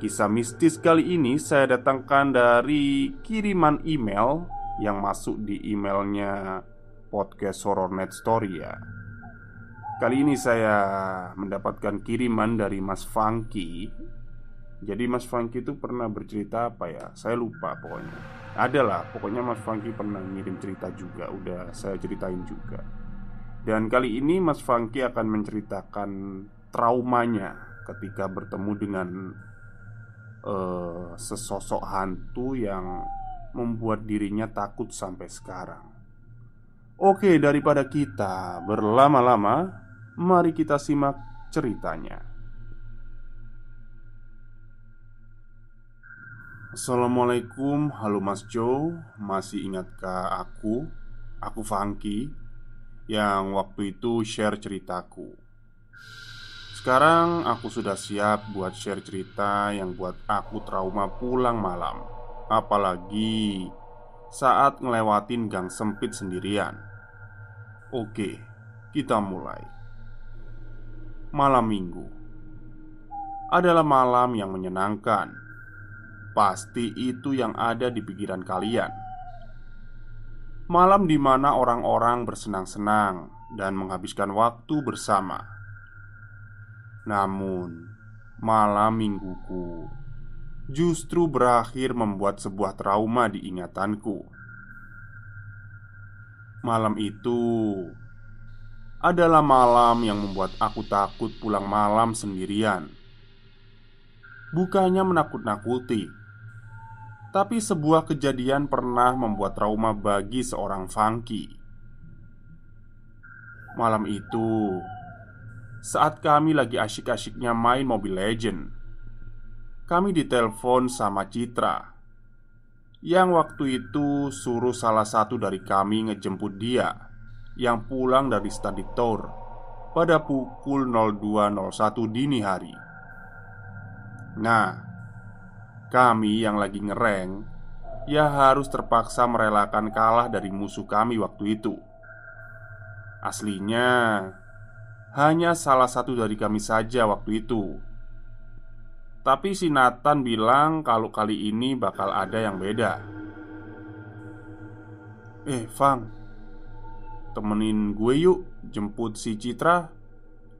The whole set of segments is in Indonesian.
Kisah mistis kali ini saya datangkan dari kiriman email yang masuk di emailnya podcast Horror Net Story ya. Kali ini saya mendapatkan kiriman dari Mas Funky. Jadi Mas Funky itu pernah bercerita apa ya? Saya lupa pokoknya. Ada lah, pokoknya Mas Funky pernah ngirim cerita juga. Udah saya ceritain juga. Dan kali ini Mas Funky akan menceritakan traumanya ketika bertemu dengan uh, sesosok hantu yang membuat dirinya takut sampai sekarang. Oke, daripada kita berlama-lama, mari kita simak ceritanya. Assalamualaikum, halo Mas Joe Masih ingatkah aku? Aku Funky Yang waktu itu share ceritaku sekarang aku sudah siap buat share cerita yang buat aku trauma pulang malam. Apalagi saat ngelewatin gang sempit sendirian. Oke, kita mulai. Malam minggu. Adalah malam yang menyenangkan. Pasti itu yang ada di pikiran kalian. Malam di mana orang-orang bersenang-senang dan menghabiskan waktu bersama namun, malam mingguku justru berakhir membuat sebuah trauma di ingatanku. Malam itu adalah malam yang membuat aku takut pulang malam sendirian. Bukannya menakut-nakuti, tapi sebuah kejadian pernah membuat trauma bagi seorang Funky. Malam itu, saat kami lagi asyik-asyiknya main Mobile Legend Kami ditelepon sama Citra Yang waktu itu suruh salah satu dari kami ngejemput dia Yang pulang dari study tour Pada pukul 02.01 dini hari. Nah Kami yang lagi ngereng Ya harus terpaksa merelakan kalah dari musuh kami waktu itu. Aslinya hanya salah satu dari kami saja waktu itu. Tapi si Nathan bilang kalau kali ini bakal ada yang beda. Eh, Fang, temenin gue yuk jemput si Citra.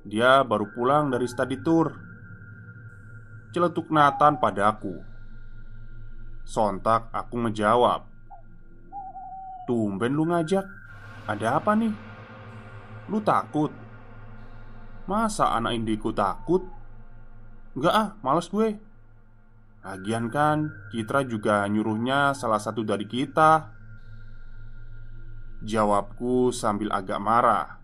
Dia baru pulang dari study tour. Celetuk Nathan padaku. Sontak aku ngejawab. Tumben lu ngajak. Ada apa nih? Lu takut? Masa anak indiku takut? Enggak ah, males gue. Lagian kan Citra juga nyuruhnya salah satu dari kita. Jawabku sambil agak marah.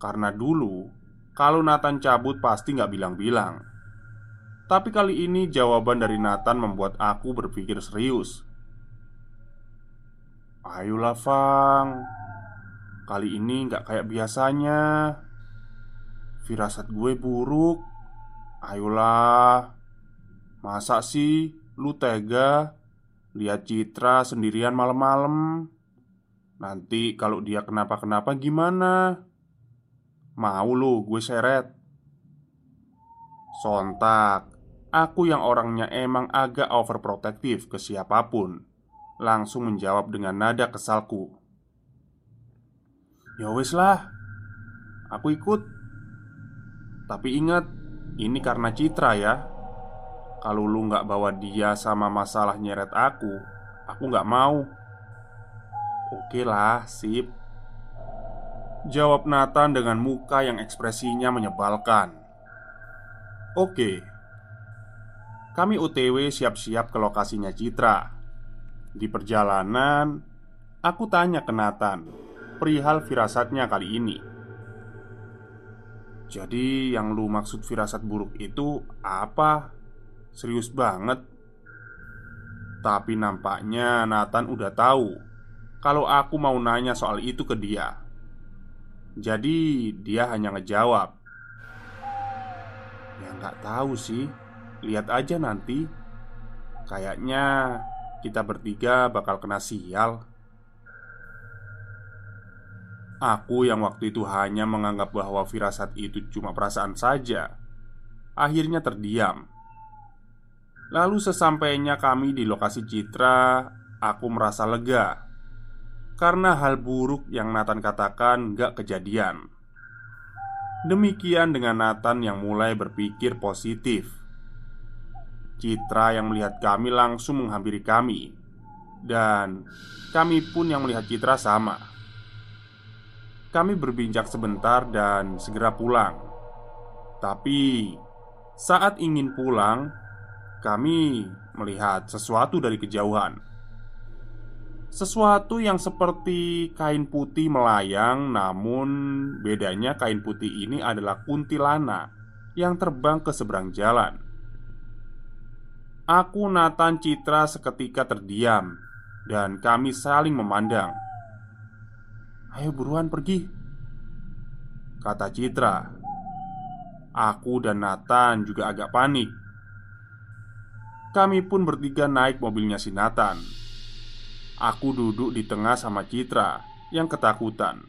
Karena dulu Kalau Nathan cabut pasti nggak bilang-bilang. Tapi kali ini jawaban dari Nathan membuat aku berpikir serius. Ayolah Fang. Kali ini nggak kayak biasanya Firasat gue buruk. Ayolah. Masa sih lu tega? Lihat Citra sendirian malam-malam. Nanti kalau dia kenapa-kenapa gimana? Mau lu gue seret. Sontak. Aku yang orangnya emang agak overprotective ke siapa pun. Langsung menjawab dengan nada kesalku. Ya wes lah. Aku ikut Tapi ingat Ini karena Citra ya. Kalau lu nggak bawa dia sama masalah nyeret aku Aku nggak mau. Oke lah, sip. Jawab Nathan dengan muka yang ekspresinya menyebalkan. Oke. Kami OTW siap-siap ke lokasinya Citra. Di perjalanan Aku tanya ke Nathan Perihal firasatnya kali ini Jadi yang lu maksud firasat buruk itu apa? Serius banget. Tapi nampaknya Nathan udah tahu Kalau aku mau nanya soal itu ke dia. Jadi dia hanya ngejawab. Ya nggak tahu sih. Lihat aja nanti. Kayaknya kita bertiga bakal kena sial Aku yang waktu itu hanya menganggap bahwa firasat itu cuma perasaan saja Akhirnya terdiam Lalu sesampainya kami di lokasi Citra Aku merasa lega karena hal buruk yang Nathan katakan gak kejadian. Demikian dengan Nathan yang mulai berpikir positif. Citra yang melihat kami langsung menghampiri kami, dan kami pun yang melihat Citra sama. Kami berbincang sebentar dan segera pulang. Tapi saat ingin pulang, kami melihat sesuatu dari kejauhan. Sesuatu yang seperti kain putih melayang, namun bedanya kain putih ini adalah kuntilanak yang terbang ke seberang jalan. Aku, Nathan, Citra seketika terdiam, dan kami saling memandang. "Ayo, buruan pergi," kata Citra. Aku dan Nathan juga agak panik. Kami pun bertiga naik mobilnya si Nathan Aku duduk di tengah sama Citra yang ketakutan.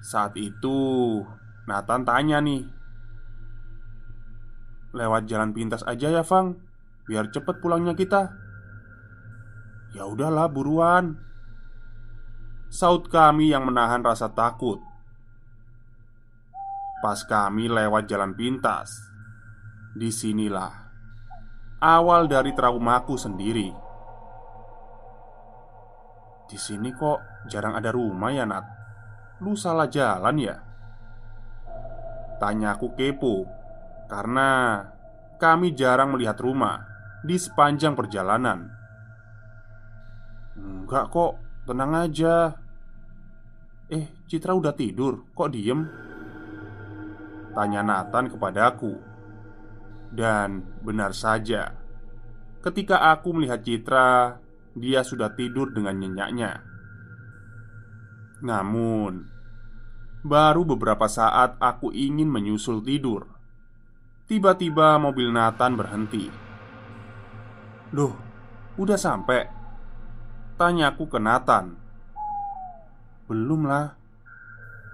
Saat itu, Nathan tanya nih, "Lewat jalan pintas aja ya, Fang, biar cepet pulangnya kita." "Ya udahlah, buruan." Saut kami yang menahan rasa takut. Pas kami lewat jalan pintas, di sinilah awal dari traumaku sendiri. Di sini kok jarang ada rumah ya Nat Lu salah jalan ya? Tanya aku kepo Karena kami jarang melihat rumah Di sepanjang perjalanan Enggak kok, tenang aja Eh, Citra udah tidur, kok diem? Tanya Nathan kepadaku Dan benar saja Ketika aku melihat Citra dia sudah tidur dengan nyenyaknya. Namun, baru beberapa saat aku ingin menyusul tidur. Tiba-tiba mobil Nathan berhenti. "Loh, udah sampai?" Tanyaku ke Nathan. "Belum lah.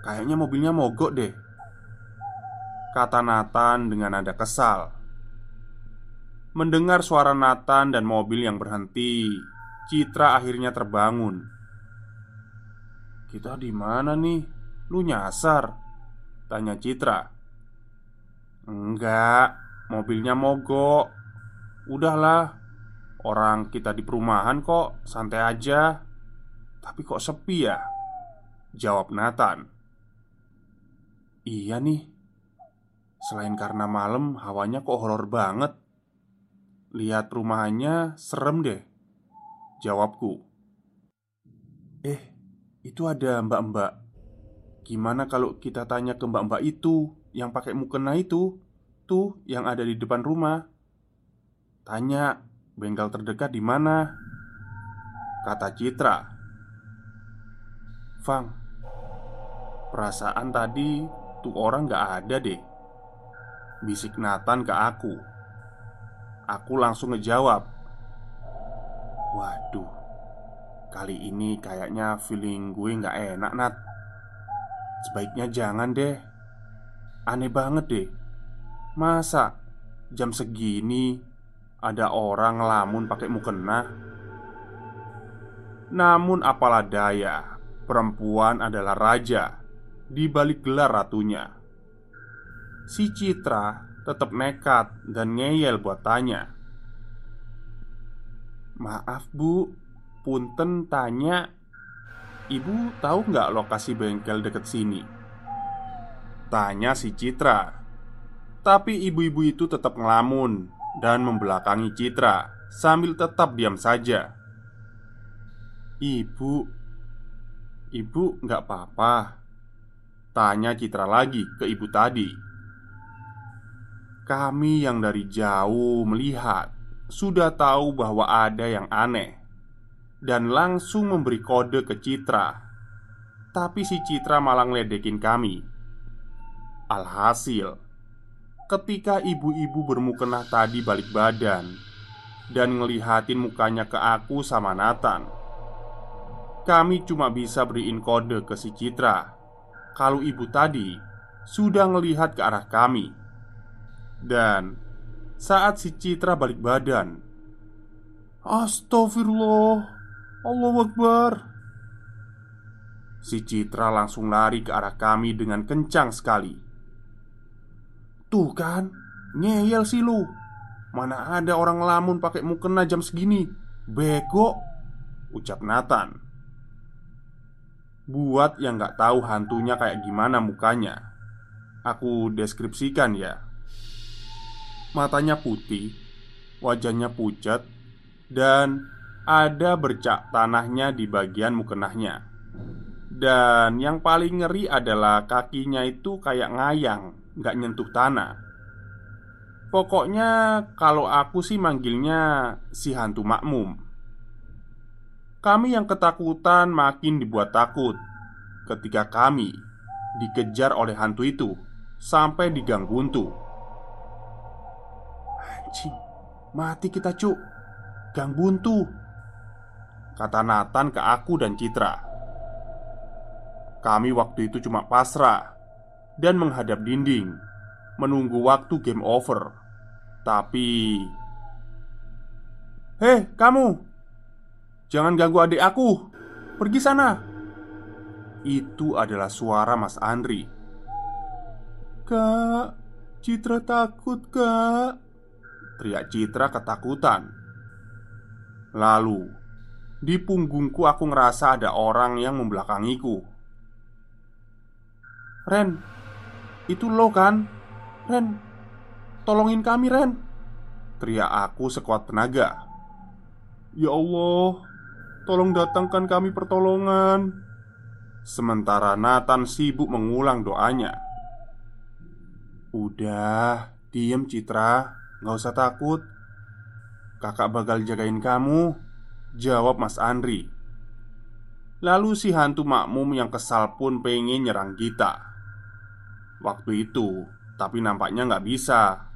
Kayaknya mobilnya mogok deh." Kata Nathan dengan nada kesal. Mendengar suara Nathan dan mobil yang berhenti, Citra akhirnya terbangun. "Kita di mana nih? Lu nyasar?" tanya Citra. "Enggak, mobilnya mogok. Udahlah, orang kita di perumahan kok, santai aja." "Tapi kok sepi ya?" Jawab Nathan. "Iya nih. Selain karena malam, hawanya kok horor banget. Lihat rumahnya serem deh." Jawabku Eh, itu ada mbak-mbak Gimana kalau kita tanya ke mbak-mbak itu Yang pakai mukena itu Tuh, yang ada di depan rumah Tanya, bengkel terdekat di mana? Kata Citra Fang Perasaan tadi tuh orang gak ada deh. Bisik Nathan ke aku. Aku langsung ngejawab. Waduh Kali ini kayaknya feeling gue gak enak Nat. Sebaiknya jangan deh. Aneh banget deh. Masa jam segini ada orang ngelamun pakai mukena? Namun apalah daya Perempuan adalah raja Di balik gelar ratunya. Si Citra tetap nekat dan ngeyel buat tanya. Maaf bu Punten tanya Ibu tahu nggak lokasi bengkel deket sini? Tanya si Citra. Tapi ibu-ibu itu tetap ngelamun Dan membelakangi Citra Sambil tetap diam saja. Ibu Ibu nggak apa-apa Tanya Citra lagi ke ibu tadi. Kami yang dari jauh melihat Sudah tahu bahwa ada yang aneh Dan langsung memberi kode ke Citra. Tapi si Citra malah ngeledekin kami. Alhasil, ketika ibu-ibu bermukena tadi balik badan dan ngelihatin mukanya ke aku sama Nathan, kami cuma bisa beriin kode ke si Citra kalau ibu tadi sudah ngelihat ke arah kami. Dan saat si Citra balik badan, Astagfirullah, Allah Akbar. Si Citra langsung lari ke arah kami dengan kencang sekali. Tuh kan, ngeyel sih lu Mana ada orang lamun pakai mukena jam segini Bego Ucap Nathan Buat yang gak tahu hantunya kayak gimana mukanya Aku deskripsikan ya. Matanya putih Wajahnya pucat Dan ada bercak tanahnya di bagian mukenahnya. Dan yang paling ngeri adalah kakinya itu kayak ngayang nggak nyentuh tanah. Pokoknya kalau aku sih manggilnya si hantu makmum Kami yang ketakutan makin dibuat takut Ketika kami dikejar oleh hantu itu Sampai di gang buntu Anjing, mati kita cuk Gang buntu Kata Nathan ke aku dan Citra Kami waktu itu cuma pasrah dan menghadap dinding, menunggu waktu game over. Tapi, "Hei, kamu! Jangan ganggu adik aku! Pergi sana!" Itu adalah suara Mas Andri. "Kak, Citra takut, Kak!" teriak Citra ketakutan. Lalu, di punggungku aku ngerasa ada orang yang membelakangiku. Ren, itu lo kan? Ren, tolongin kami Ren Teriak aku sekuat tenaga Ya Allah, tolong datangkan kami pertolongan. Sementara Nathan sibuk mengulang doanya. Udah, diem Citra. Gak usah takut. Kakak bakal jagain kamu Jawab Mas Andri. Lalu si hantu makmum yang kesal pun pengen nyerang kita. Waktu itu Tapi nampaknya nggak bisa.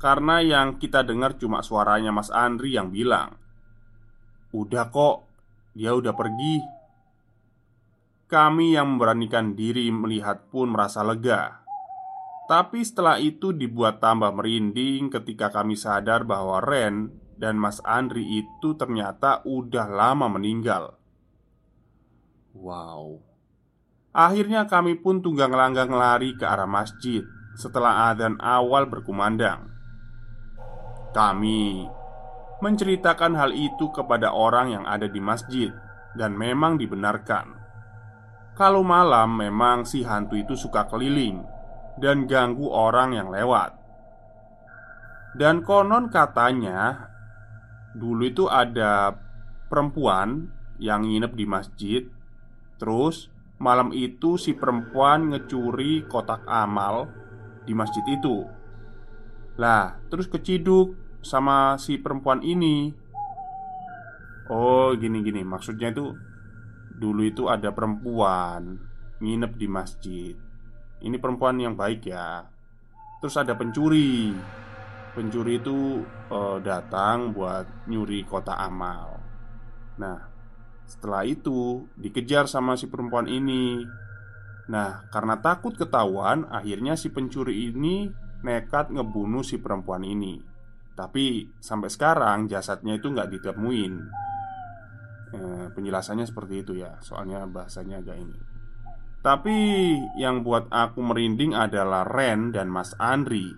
Karena yang kita dengar cuma suaranya Mas Andri yang bilang Udah kok Dia udah pergi. Kami yang memberanikan diri melihat pun merasa lega. Tapi setelah itu dibuat tambah merinding ketika kami sadar bahwa Ren dan Mas Andri itu ternyata udah lama meninggal. Wow. Akhirnya kami pun tunggang langgang lari ke arah masjid setelah adzan awal berkumandang. Kami menceritakan hal itu kepada orang yang ada di masjid dan memang dibenarkan. Kalau malam memang si hantu itu suka keliling dan ganggu orang yang lewat. Dan konon katanya dulu itu ada perempuan yang nginep di masjid Terus Malam itu si perempuan ngecuri kotak amal di masjid itu Lah terus keciduk sama si perempuan ini Oh gini-gini maksudnya itu dulu itu ada perempuan nginep di masjid. Ini perempuan yang baik ya. Terus ada pencuri. Pencuri itu uh, datang buat nyuri kotak amal. Nah, setelah itu dikejar sama si perempuan ini. Nah, karena takut ketahuan, akhirnya si pencuri ini nekat ngebunuh si perempuan ini. Tapi sampai sekarang jasadnya itu nggak ditemuin. Eh, penjelasannya seperti itu ya, soalnya bahasanya agak ini. Tapi yang buat aku merinding adalah Ren dan Mas Andri.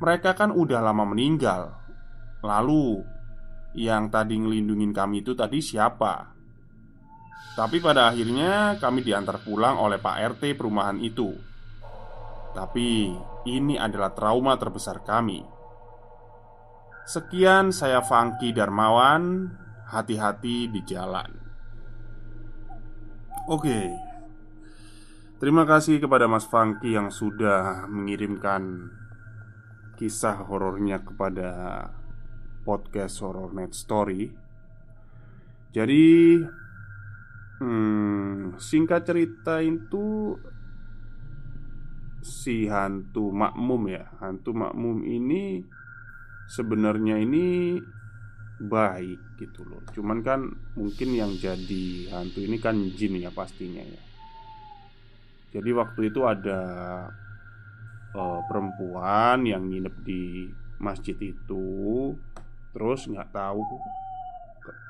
Mereka kan udah lama meninggal. Lalu yang tadi ngelindungin kami itu tadi siapa? Tapi pada akhirnya kami diantar pulang oleh Pak RT perumahan itu. Tapi ini adalah trauma terbesar kami. Sekian saya Fangki Darmawan, hati-hati di jalan. Oke. Terima kasih kepada Mas Fangki yang sudah mengirimkan kisah horornya kepada podcast Horror Night Story. Jadi, hmm, singkat cerita itu si hantu makmum ya, hantu makmum ini sebenarnya ini baik gitu loh. Cuman kan mungkin yang jadi hantu ini kan jin ya pastinya ya. Jadi waktu itu ada uh, perempuan yang nginep di masjid itu terus nggak tahu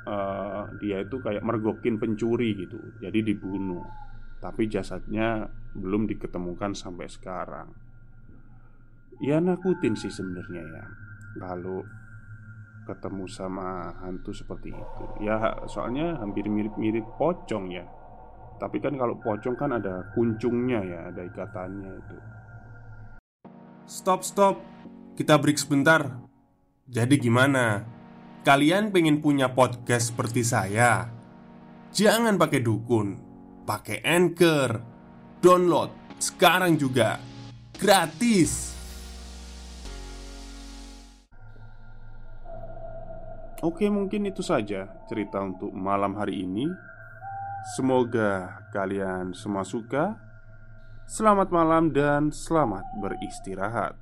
uh, dia itu kayak mergokin pencuri gitu jadi dibunuh tapi jasadnya belum diketemukan sampai sekarang ya nakutin sih sebenarnya ya kalau ketemu sama hantu seperti itu ya soalnya hampir mirip-mirip pocong ya tapi kan kalau pocong kan ada kuncungnya ya ada ikatannya itu Stop, stop. Kita break sebentar. Jadi gimana? Kalian pengen punya podcast seperti saya? Jangan pakai dukun, pakai Anchor. Download sekarang juga. Gratis. Oke, mungkin itu saja cerita untuk malam hari ini. Semoga kalian semua suka. Selamat malam dan selamat beristirahat.